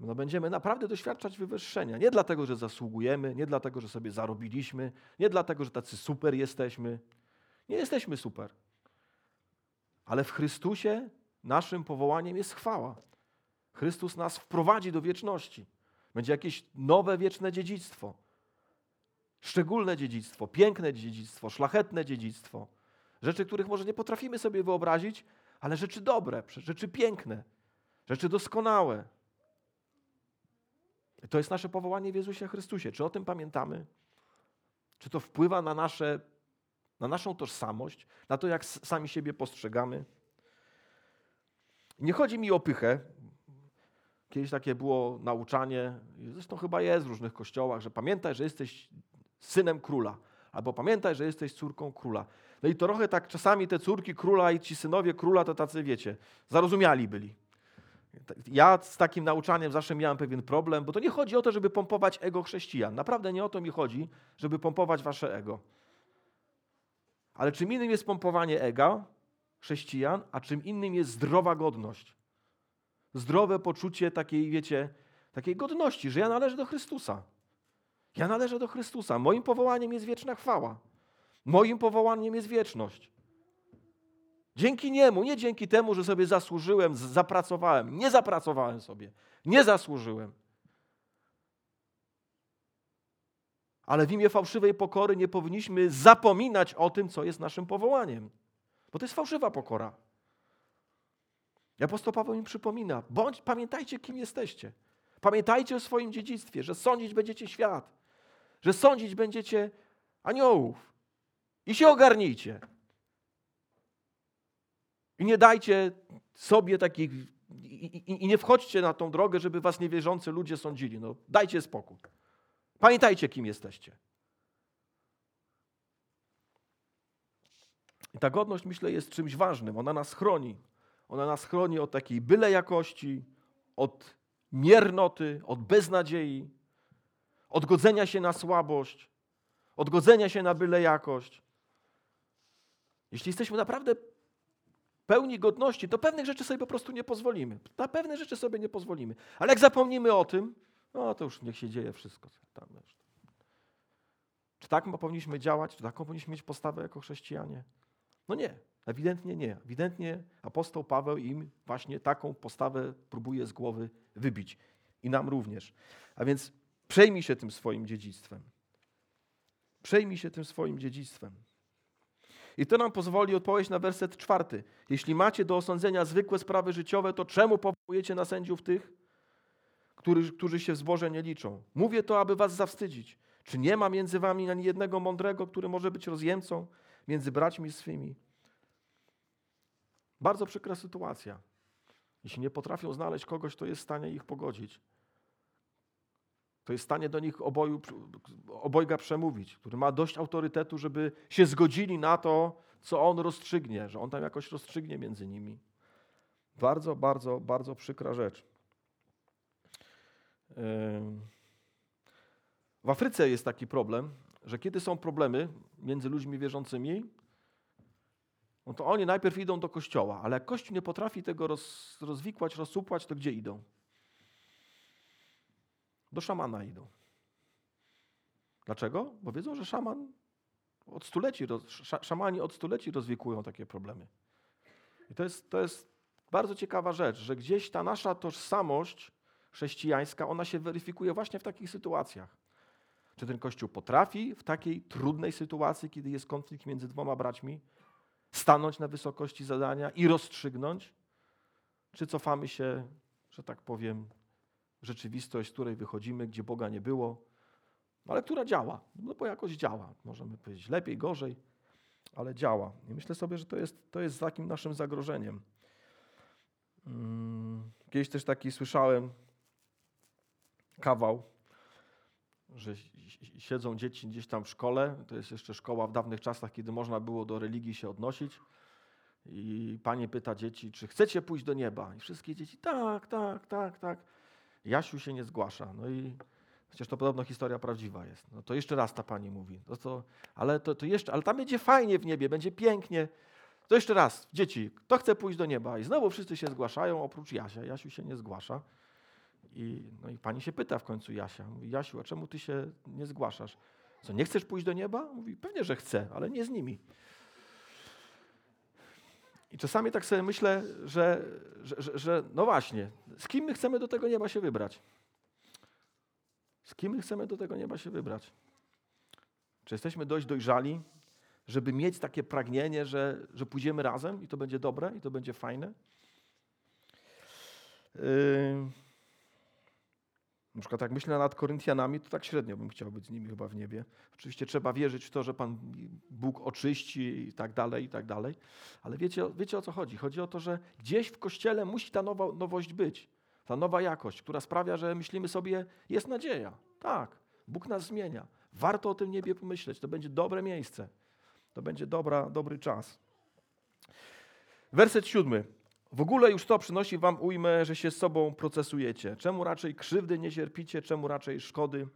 No będziemy naprawdę doświadczać wywyższenia. Nie dlatego, że zasługujemy, nie dlatego, że sobie zarobiliśmy, nie dlatego, że tacy super jesteśmy. Nie jesteśmy super. Ale w Chrystusie naszym powołaniem jest chwała. Chrystus nas wprowadzi do wieczności. Będzie jakieś nowe wieczne dziedzictwo. Szczególne dziedzictwo, piękne dziedzictwo, szlachetne dziedzictwo. Rzeczy, których może nie potrafimy sobie wyobrazić, ale rzeczy dobre, rzeczy piękne, rzeczy doskonałe. To jest nasze powołanie w Jezusie Chrystusie. Czy o tym pamiętamy? Czy to wpływa na, nasze, na naszą tożsamość, na to, jak sami siebie postrzegamy? Nie chodzi mi o pychę. Kiedyś takie było nauczanie, zresztą chyba jest w różnych kościołach, że pamiętaj, że jesteś synem króla. Albo pamiętaj, że jesteś córką króla. No i trochę tak czasami te córki króla i ci synowie króla to tacy, wiecie, zarozumiali byli. Ja z takim nauczaniem zawsze miałem pewien problem, bo to nie chodzi o to, żeby pompować ego chrześcijan. Naprawdę nie o to mi chodzi, żeby pompować wasze ego. Ale czym innym jest pompowanie ego chrześcijan, a czym innym jest zdrowa godność. Zdrowe poczucie takiej, wiecie, takiej godności, że ja należę do Chrystusa. Ja należę do Chrystusa. Moim powołaniem jest wieczna chwała. Moim powołaniem jest wieczność. Dzięki Niemu, nie dzięki temu, że sobie zasłużyłem, zapracowałem. Nie zapracowałem sobie. Nie zasłużyłem. Ale w imię fałszywej pokory nie powinniśmy zapominać o tym, co jest naszym powołaniem. Bo to jest fałszywa pokora. I apostoł Paweł mi przypomina, bądź, pamiętajcie, kim jesteście. Pamiętajcie o swoim dziedzictwie, że sądzić będziecie świat że sądzić będziecie aniołów. I się ogarnijcie. I nie dajcie sobie takich, i, i, i, nie wchodźcie na tą drogę, żeby was niewierzący ludzie sądzili. No, dajcie spokój. Pamiętajcie, kim jesteście. I ta godność, myślę, jest czymś ważnym. Ona nas chroni. Ona nas chroni od takiej byle jakości, od miernoty, od beznadziei odgodzenia się na słabość, odgodzenia się na byle jakość. Jeśli jesteśmy naprawdę pełni godności, to pewnych rzeczy sobie po prostu nie pozwolimy. Na pewne rzeczy sobie nie pozwolimy. Ale jak zapomnimy o tym, no to już niech się dzieje wszystko. Tam Czy tak powinniśmy działać? Czy taką powinniśmy mieć postawę jako chrześcijanie? No nie, ewidentnie nie. Ewidentnie apostoł Paweł im właśnie taką postawę próbuje z głowy wybić. I nam również. A więc przejmij się tym swoim dziedzictwem. Przejmij się tym swoim dziedzictwem. I to nam pozwoli odpowiedzieć na werset czwarty. Jeśli macie do osądzenia zwykłe sprawy życiowe, to czemu powołujecie na sędziów tych, którzy, którzy się w zboże nie liczą? Mówię to, aby was zawstydzić. Czy nie ma między wami ani jednego mądrego, który może być rozjemcą między braćmi swymi? Bardzo przykra sytuacja. Jeśli nie potrafią znaleźć kogoś, kto jest w stanie ich pogodzić, to jest w stanie do nich oboju, obojga przemówić, który ma dość autorytetu, żeby się zgodzili na to, co on rozstrzygnie, że on tam jakoś rozstrzygnie między nimi. Bardzo, bardzo, bardzo przykra rzecz. W Afryce jest taki problem, że kiedy są problemy między ludźmi wierzącymi, no to oni najpierw idą do kościoła, ale jak kościół nie potrafi tego roz, rozwikłać, rozsupłać, to gdzie idą? Do szamana idą. Dlaczego? Bo wiedzą, że szaman od stuleci, szamani od stuleci rozwikują takie problemy. I to jest, to jest bardzo ciekawa rzecz, że gdzieś ta nasza tożsamość chrześcijańska, ona się weryfikuje właśnie w takich sytuacjach. Czy ten Kościół potrafi w takiej trudnej sytuacji, kiedy jest konflikt między dwoma braćmi, stanąć na wysokości zadania i rozstrzygnąć? Czy cofamy się, że tak powiem, rzeczywistość, z której wychodzimy, gdzie Boga nie było, ale która działa? No bo jakoś działa. Możemy powiedzieć lepiej, gorzej, ale działa. I myślę sobie, że to jest, to jest takim naszym zagrożeniem. Hmm, kiedyś też taki słyszałem kawał, że siedzą dzieci gdzieś tam w szkole. To jest jeszcze szkoła w dawnych czasach, kiedy można było do religii się odnosić. I panie pyta dzieci, czy chcecie pójść do nieba? I wszystkie dzieci, tak, tak, tak, tak. Jasiu się nie zgłasza. No i chociaż to podobno historia prawdziwa jest. No to jeszcze raz ta pani mówi. No to, ale, to, to jeszcze, ale tam będzie fajnie w niebie, będzie pięknie. To jeszcze raz, dzieci, kto chce pójść do nieba? I znowu wszyscy się zgłaszają, oprócz Jasia. Jasiu się nie zgłasza. I, no i pani się pyta w końcu Jasia. Mówi, Jasiu, a czemu ty się nie zgłaszasz? Co, nie chcesz pójść do nieba? Mówi, pewnie, że chcę, ale nie z nimi. I czasami tak sobie myślę, że, że, że, że, no właśnie, z kim my chcemy do tego nieba się wybrać? Z kim my chcemy do tego nieba się wybrać? Czy jesteśmy dość dojrzali, żeby mieć takie pragnienie, że, że pójdziemy razem i to będzie dobre i to będzie fajne? Yy, na przykład jak myślę nad Koryntianami, to tak średnio bym chciał być z nimi chyba w niebie. Oczywiście trzeba wierzyć w to, że Pan Bóg oczyści i tak dalej, i tak dalej. Ale wiecie, wiecie o co chodzi? Chodzi o to, że gdzieś w Kościele musi ta nowa, nowość być. Ta nowa jakość, która sprawia, że myślimy sobie, jest nadzieja. Tak, Bóg nas zmienia. Warto o tym niebie pomyśleć. To będzie dobre miejsce. To będzie dobra, dobry czas. Werset siódmy. W ogóle już to przynosi wam ujmę, że się z sobą procesujecie. Czemu raczej krzywdy nie cierpicie, czemu raczej szkody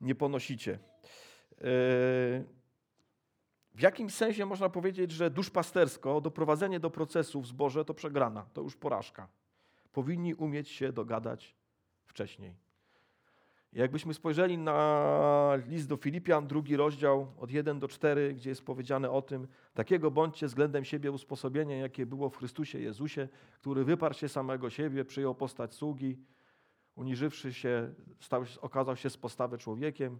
nie ponosicie? Yy, w jakimś sensie można powiedzieć, że duszpastersko doprowadzenie do procesu w zborze to przegrana, to już porażka. Powinni umieć się dogadać wcześniej. Jakbyśmy spojrzeli na list do Filipian, drugi rozdział od 1 do 4, gdzie jest powiedziane o tym, takiego bądźcie względem siebie usposobienia, jakie było w Chrystusie Jezusie, który wyparł się samego siebie, przyjął postać sługi, uniżywszy się, stał, okazał się z postawy człowiekiem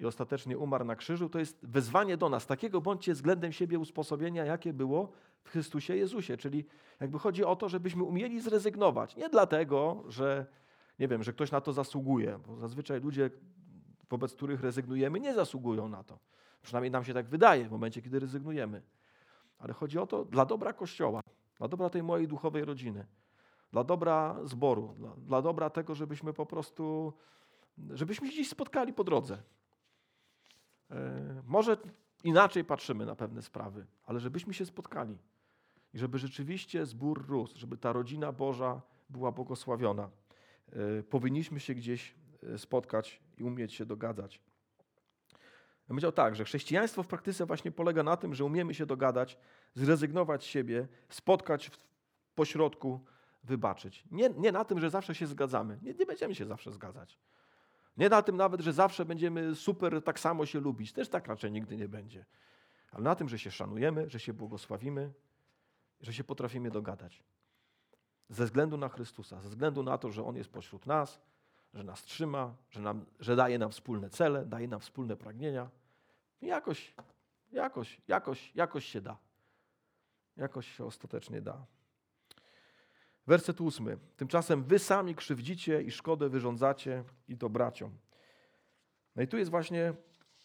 i ostatecznie umarł na krzyżu. To jest wezwanie do nas. Takiego bądźcie względem siebie usposobienia, jakie było w Chrystusie Jezusie. Czyli jakby chodzi o to, żebyśmy umieli zrezygnować. Nie dlatego, że nie wiem, że ktoś na to zasługuje, bo zazwyczaj ludzie, wobec których rezygnujemy, nie zasługują na to. Przynajmniej nam się tak wydaje w momencie, kiedy rezygnujemy. Ale chodzi o to dla dobra Kościoła, dla dobra tej mojej duchowej rodziny, dla dobra zboru, dla, dla dobra tego, żebyśmy po prostu, żebyśmy się gdzieś spotkali po drodze. E, może inaczej patrzymy na pewne sprawy, ale żebyśmy się spotkali i żeby rzeczywiście zbór rósł, żeby ta rodzina Boża była błogosławiona. E, powinniśmy się gdzieś e, spotkać i umieć się dogadać. Ja powiedział tak, że chrześcijaństwo w praktyce właśnie polega na tym, że umiemy się dogadać, zrezygnować z siebie, spotkać w pośrodku, wybaczyć. Nie, nie na tym, że zawsze się zgadzamy. Nie, nie będziemy się zawsze zgadzać. Nie na tym nawet, że zawsze będziemy super tak samo się lubić. Też tak raczej nigdy nie będzie. Ale na tym, że się szanujemy, że się błogosławimy, że się potrafimy dogadać. Ze względu na Chrystusa, ze względu na to, że On jest pośród nas, że nas trzyma, że, nam, że daje nam wspólne cele, daje nam wspólne pragnienia. I jakoś, jakoś, jakoś, jakoś się da. Jakoś się ostatecznie da. Werset ósmy. Tymczasem wy sami krzywdzicie i szkodę wyrządzacie i to braciom. No i tu jest właśnie,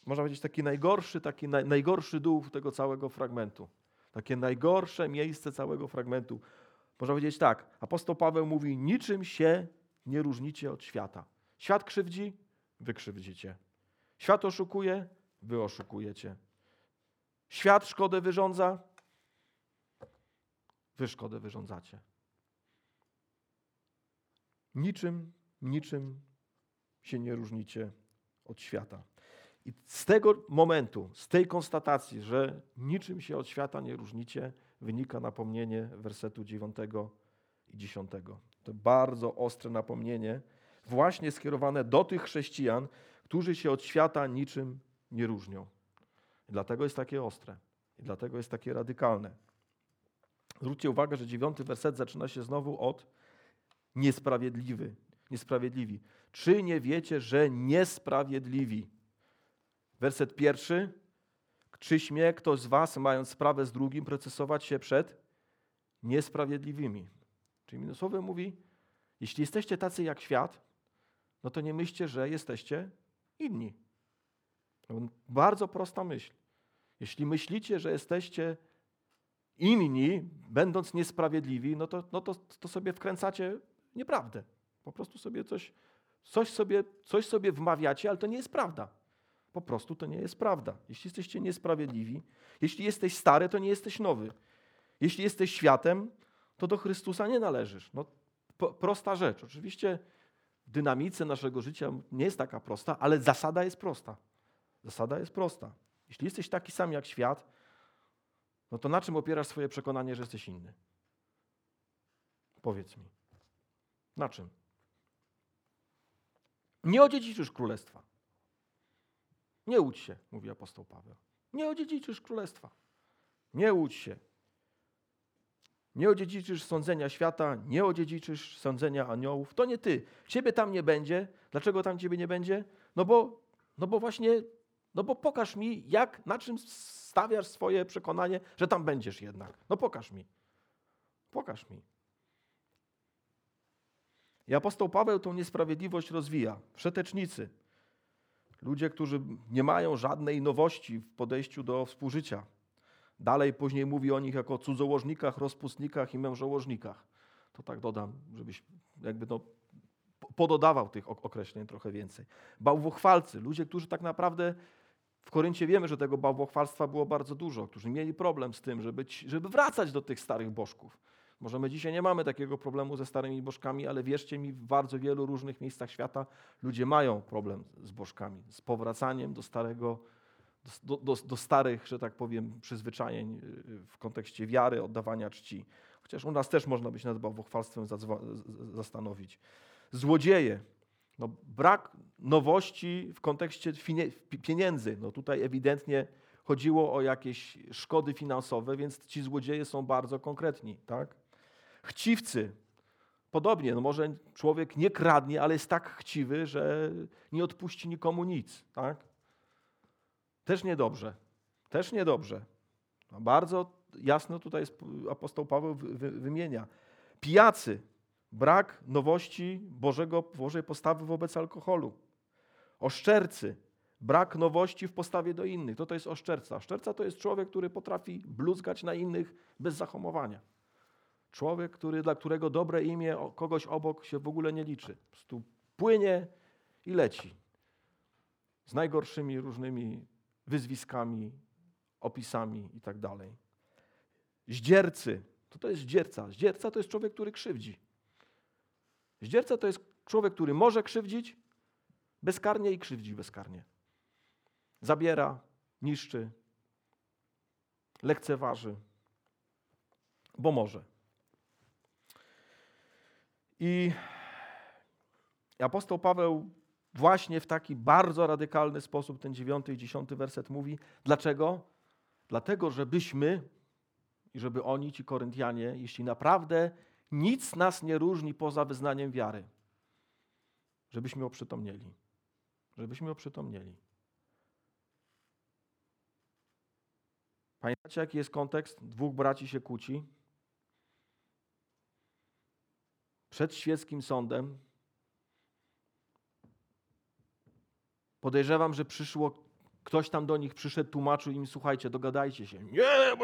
można powiedzieć, taki najgorszy, taki naj, najgorszy dół tego całego fragmentu. Takie najgorsze miejsce całego fragmentu. Można powiedzieć tak, apostoł Paweł mówi, niczym się nie różnicie od świata. Świat krzywdzi, wy krzywdzicie. Świat oszukuje, wy oszukujecie. Świat szkodę wyrządza, wy szkodę wyrządzacie. Niczym, niczym się nie różnicie od świata. I z tego momentu, z tej konstatacji, że niczym się od świata nie różnicie, wynika napomnienie wersetu 9 i 10. To bardzo ostre napomnienie, właśnie skierowane do tych chrześcijan, którzy się od świata niczym nie różnią. I dlatego jest takie ostre. I dlatego jest takie radykalne. Zwróćcie uwagę, że dziewiąty werset zaczyna się znowu od niesprawiedliwy, niesprawiedliwi. Czy nie wiecie, że niesprawiedliwi? Werset pierwszy. Czy śmie ktoś z was, mając sprawę z drugim, procesować się przed niesprawiedliwymi? Czyli minusowy mówi, jeśli jesteście tacy jak świat, no to nie myślcie, że jesteście inni. Bardzo prosta myśl. Jeśli myślicie, że jesteście inni, będąc niesprawiedliwi, no to, no to, to sobie wkręcacie nieprawdę. Po prostu sobie coś, coś, sobie, coś sobie wmawiacie, ale to nie jest prawda. Po prostu to nie jest prawda. Jeśli jesteście niesprawiedliwi, jeśli jesteś stary, to nie jesteś nowy. Jeśli jesteś światem, to do Chrystusa nie należysz. No, prosta rzecz. Oczywiście w dynamice naszego życia nie jest taka prosta, ale zasada jest prosta. Zasada jest prosta. Jeśli jesteś taki sam jak świat, no to na czym opierasz swoje przekonanie, że jesteś inny? Powiedz mi. Na czym? Nie odziedziczysz królestwa. Nie łudź się, mówi apostoł Paweł. Nie odziedziczysz królestwa. Nie łudź się. Nie odziedziczysz sądzenia świata, nie odziedziczysz sądzenia aniołów. To nie ty. Ciebie tam nie będzie. Dlaczego tam ciebie nie będzie? No bo, no bo właśnie, no bo pokaż mi, jak, na czym stawiasz swoje przekonanie, że tam będziesz jednak. No pokaż mi. Pokaż mi. I apostoł Paweł tą niesprawiedliwość rozwija. Wszetecznicy, ludzie, którzy nie mają żadnej nowości w podejściu do współżycia. Dalej później mówi o nich jako cudzołożnikach, rozpustnikach i mężołożnikach. To tak dodam, żebyś jakby no, pododawał tych określeń trochę więcej. Bałwochwalcy, ludzie, którzy tak naprawdę w Koryncie wiemy, że tego bałwochwalstwa było bardzo dużo, którzy mieli problem z tym, żeby, żeby wracać do tych starych bożków. Może my dzisiaj nie mamy takiego problemu ze starymi bożkami, ale wierzcie mi, w bardzo wielu różnych miejscach świata ludzie mają problem z bożkami, z powracaniem do starego, do, do, do starych, że tak powiem, przyzwyczajeń y, w kontekście wiary, oddawania czci. Chociaż u nas też można by się nad bałwochwalstwem zastanowić. Złodzieje. No, brak nowości w kontekście pieniędzy. No, tutaj ewidentnie chodziło o jakieś szkody finansowe, więc ci złodzieje są bardzo konkretni. Tak? Chciwcy. Podobnie, no może człowiek nie kradnie, ale jest tak chciwy, że nie odpuści nikomu nic. Tak? Też niedobrze. Też niedobrze. No bardzo jasno tutaj apostoł Paweł wymienia. Pijacy. Brak nowości Bożego, Bożej postawy wobec alkoholu. Oszczercy. Brak nowości w postawie do innych. To to jest oszczerca. Oszczerca to jest człowiek, który potrafi bluzgać na innych bez zahamowania. Człowiek, który, dla którego dobre imię kogoś obok się w ogóle nie liczy. Po prostu płynie i leci. Z najgorszymi różnymi wyzwiskami, opisami i tak dalej. Zdziercy. To to jest zdzierca. Zdzierca to jest człowiek, który krzywdzi. Zdzierca to jest człowiek, który może krzywdzić bezkarnie i krzywdzi bezkarnie. zabiera, niszczy, lekceważy, bo może. I apostoł Paweł właśnie w taki bardzo radykalny sposób ten dziewiąty i dziesiąty werset mówi. Dlaczego? Dlatego, żebyśmy i żeby oni, ci Koryntianie, jeśli naprawdę nic nas nie różni poza wyznaniem wiary, żebyśmy oprzytomnieli. Żebyśmy oprzytomnieli. Pamiętacie, jaki jest kontekst? Dwóch braci się kłóci. Przed świeckim sądem Podejrzewam, że przyszło, ktoś tam do nich przyszedł, tłumaczył im, słuchajcie, dogadajcie się. Nie,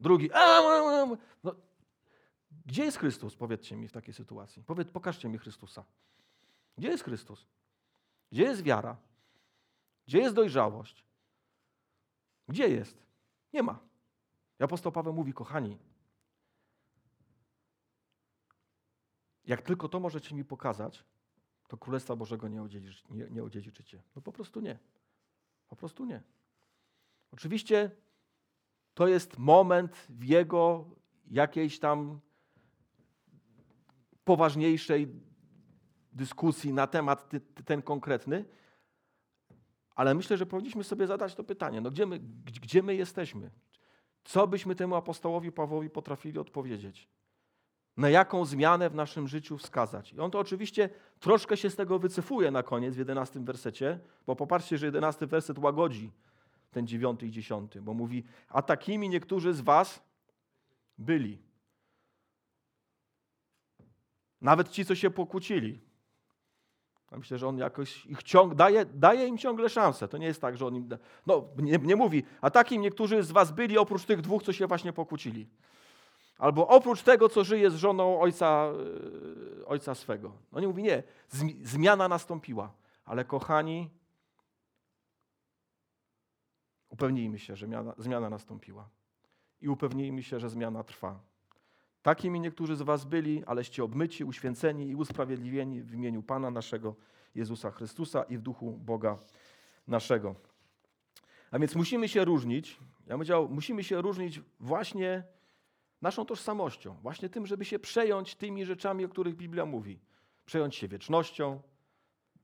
Drugi, no, gdzie jest Chrystus? Powiedzcie mi w takiej sytuacji. Powiedz, pokażcie mi Chrystusa. Gdzie jest Chrystus? Gdzie jest wiara? Gdzie jest dojrzałość? Gdzie jest? Nie ma. I apostoł Paweł mówi, kochani, jak tylko to możecie mi pokazać, to Królestwa Bożego nie, odziedziczy, nie, nie odziedziczycie. No po prostu nie. Po prostu nie. Oczywiście to jest moment w jego jakiejś tam poważniejszej dyskusji na temat ty, ten konkretny, ale myślę, że powinniśmy sobie zadać to pytanie, no gdzie my, gdzie my jesteśmy? Co byśmy temu apostołowi Pawłowi potrafili odpowiedzieć? Na jaką zmianę w naszym życiu wskazać. I on to oczywiście troszkę się z tego wycofuje na koniec w 11 wersecie, bo popatrzcie, że 11 werset łagodzi ten 9 i 10, bo mówi, a takimi niektórzy z was byli. Nawet ci, co się pokłócili. Ja myślę, że on jakoś ich ciąg, daje, daje im ciągle szansę. To nie jest tak, że on im. No, nie, nie mówi, a takim niektórzy z was byli oprócz tych dwóch, co się właśnie pokłócili. Albo oprócz tego, co żyje z żoną ojca, e, ojca swego. No nie mówi, nie, zmiana nastąpiła. Ale kochani, upewnijmy się, że zmiana, zmiana nastąpiła. I upewnijmy się, że zmiana trwa. Takimi niektórzy z was byli, aleście obmyci, uświęceni i usprawiedliwieni w imieniu Pana naszego Jezusa Chrystusa i w duchu Boga naszego. A więc musimy się różnić, ja bym powiedział, musimy się różnić właśnie naszą tożsamością, właśnie tym, żeby się przejąć tymi rzeczami, o których Biblia mówi. Przejąć się wiecznością,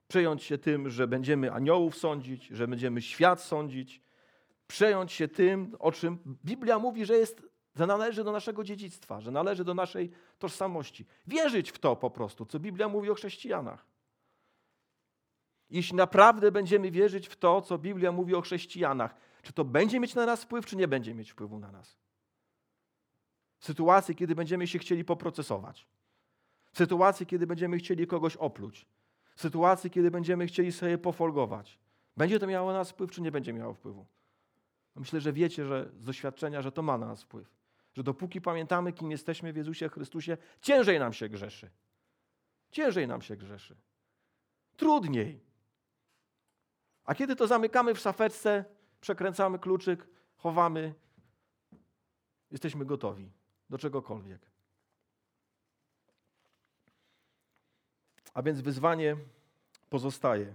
przejąć się tym, że będziemy aniołów sądzić, że będziemy świat sądzić, przejąć się tym, o czym Biblia mówi, że jest, że należy do naszego dziedzictwa, że należy do naszej tożsamości. Wierzyć w to po prostu, co Biblia mówi o chrześcijanach. Jeśli naprawdę będziemy wierzyć w to, co Biblia mówi o chrześcijanach, czy to będzie mieć na nas wpływ, czy nie będzie mieć wpływu na nas? Sytuacji, kiedy będziemy się chcieli poprocesować, sytuacji, kiedy będziemy chcieli kogoś opluć, sytuacji, kiedy będziemy chcieli sobie pofolgować. Będzie to miało na nas wpływ, czy nie będzie miało wpływu? Myślę, że wiecie że z doświadczenia, że to ma na nas wpływ. Że dopóki pamiętamy, kim jesteśmy w Jezusie Chrystusie, ciężej nam się grzeszy. Ciężej nam się grzeszy. Trudniej. A kiedy to zamykamy w szafeczce, przekręcamy kluczyk, chowamy, jesteśmy gotowi do czegokolwiek. A więc wyzwanie pozostaje.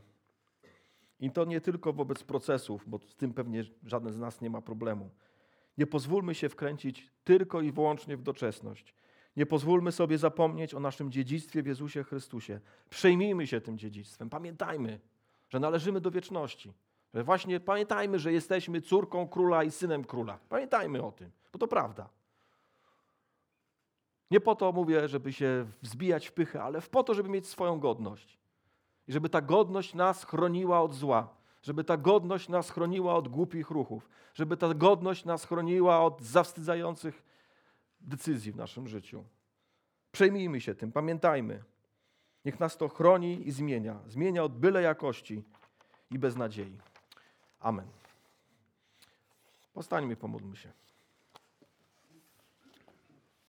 I to nie tylko wobec procesów, bo z tym pewnie żaden z nas nie ma problemu. Nie pozwólmy się wkręcić tylko i wyłącznie w doczesność. Nie pozwólmy sobie zapomnieć o naszym dziedzictwie w Jezusie Chrystusie. Przejmijmy się tym dziedzictwem. Pamiętajmy, że należymy do wieczności. Że właśnie pamiętajmy, że jesteśmy córką króla i synem króla. Pamiętajmy o tym, bo to prawda. Nie po to mówię, żeby się wzbijać w pychę, ale po to, żeby mieć swoją godność. I żeby ta godność nas chroniła od zła. Żeby ta godność nas chroniła od głupich ruchów. Żeby ta godność nas chroniła od zawstydzających decyzji w naszym życiu. Przejmijmy się tym, pamiętajmy. Niech nas to chroni i zmienia. Zmienia od byle jakości i bez nadziei. Amen. Postańmy pomódlmy się.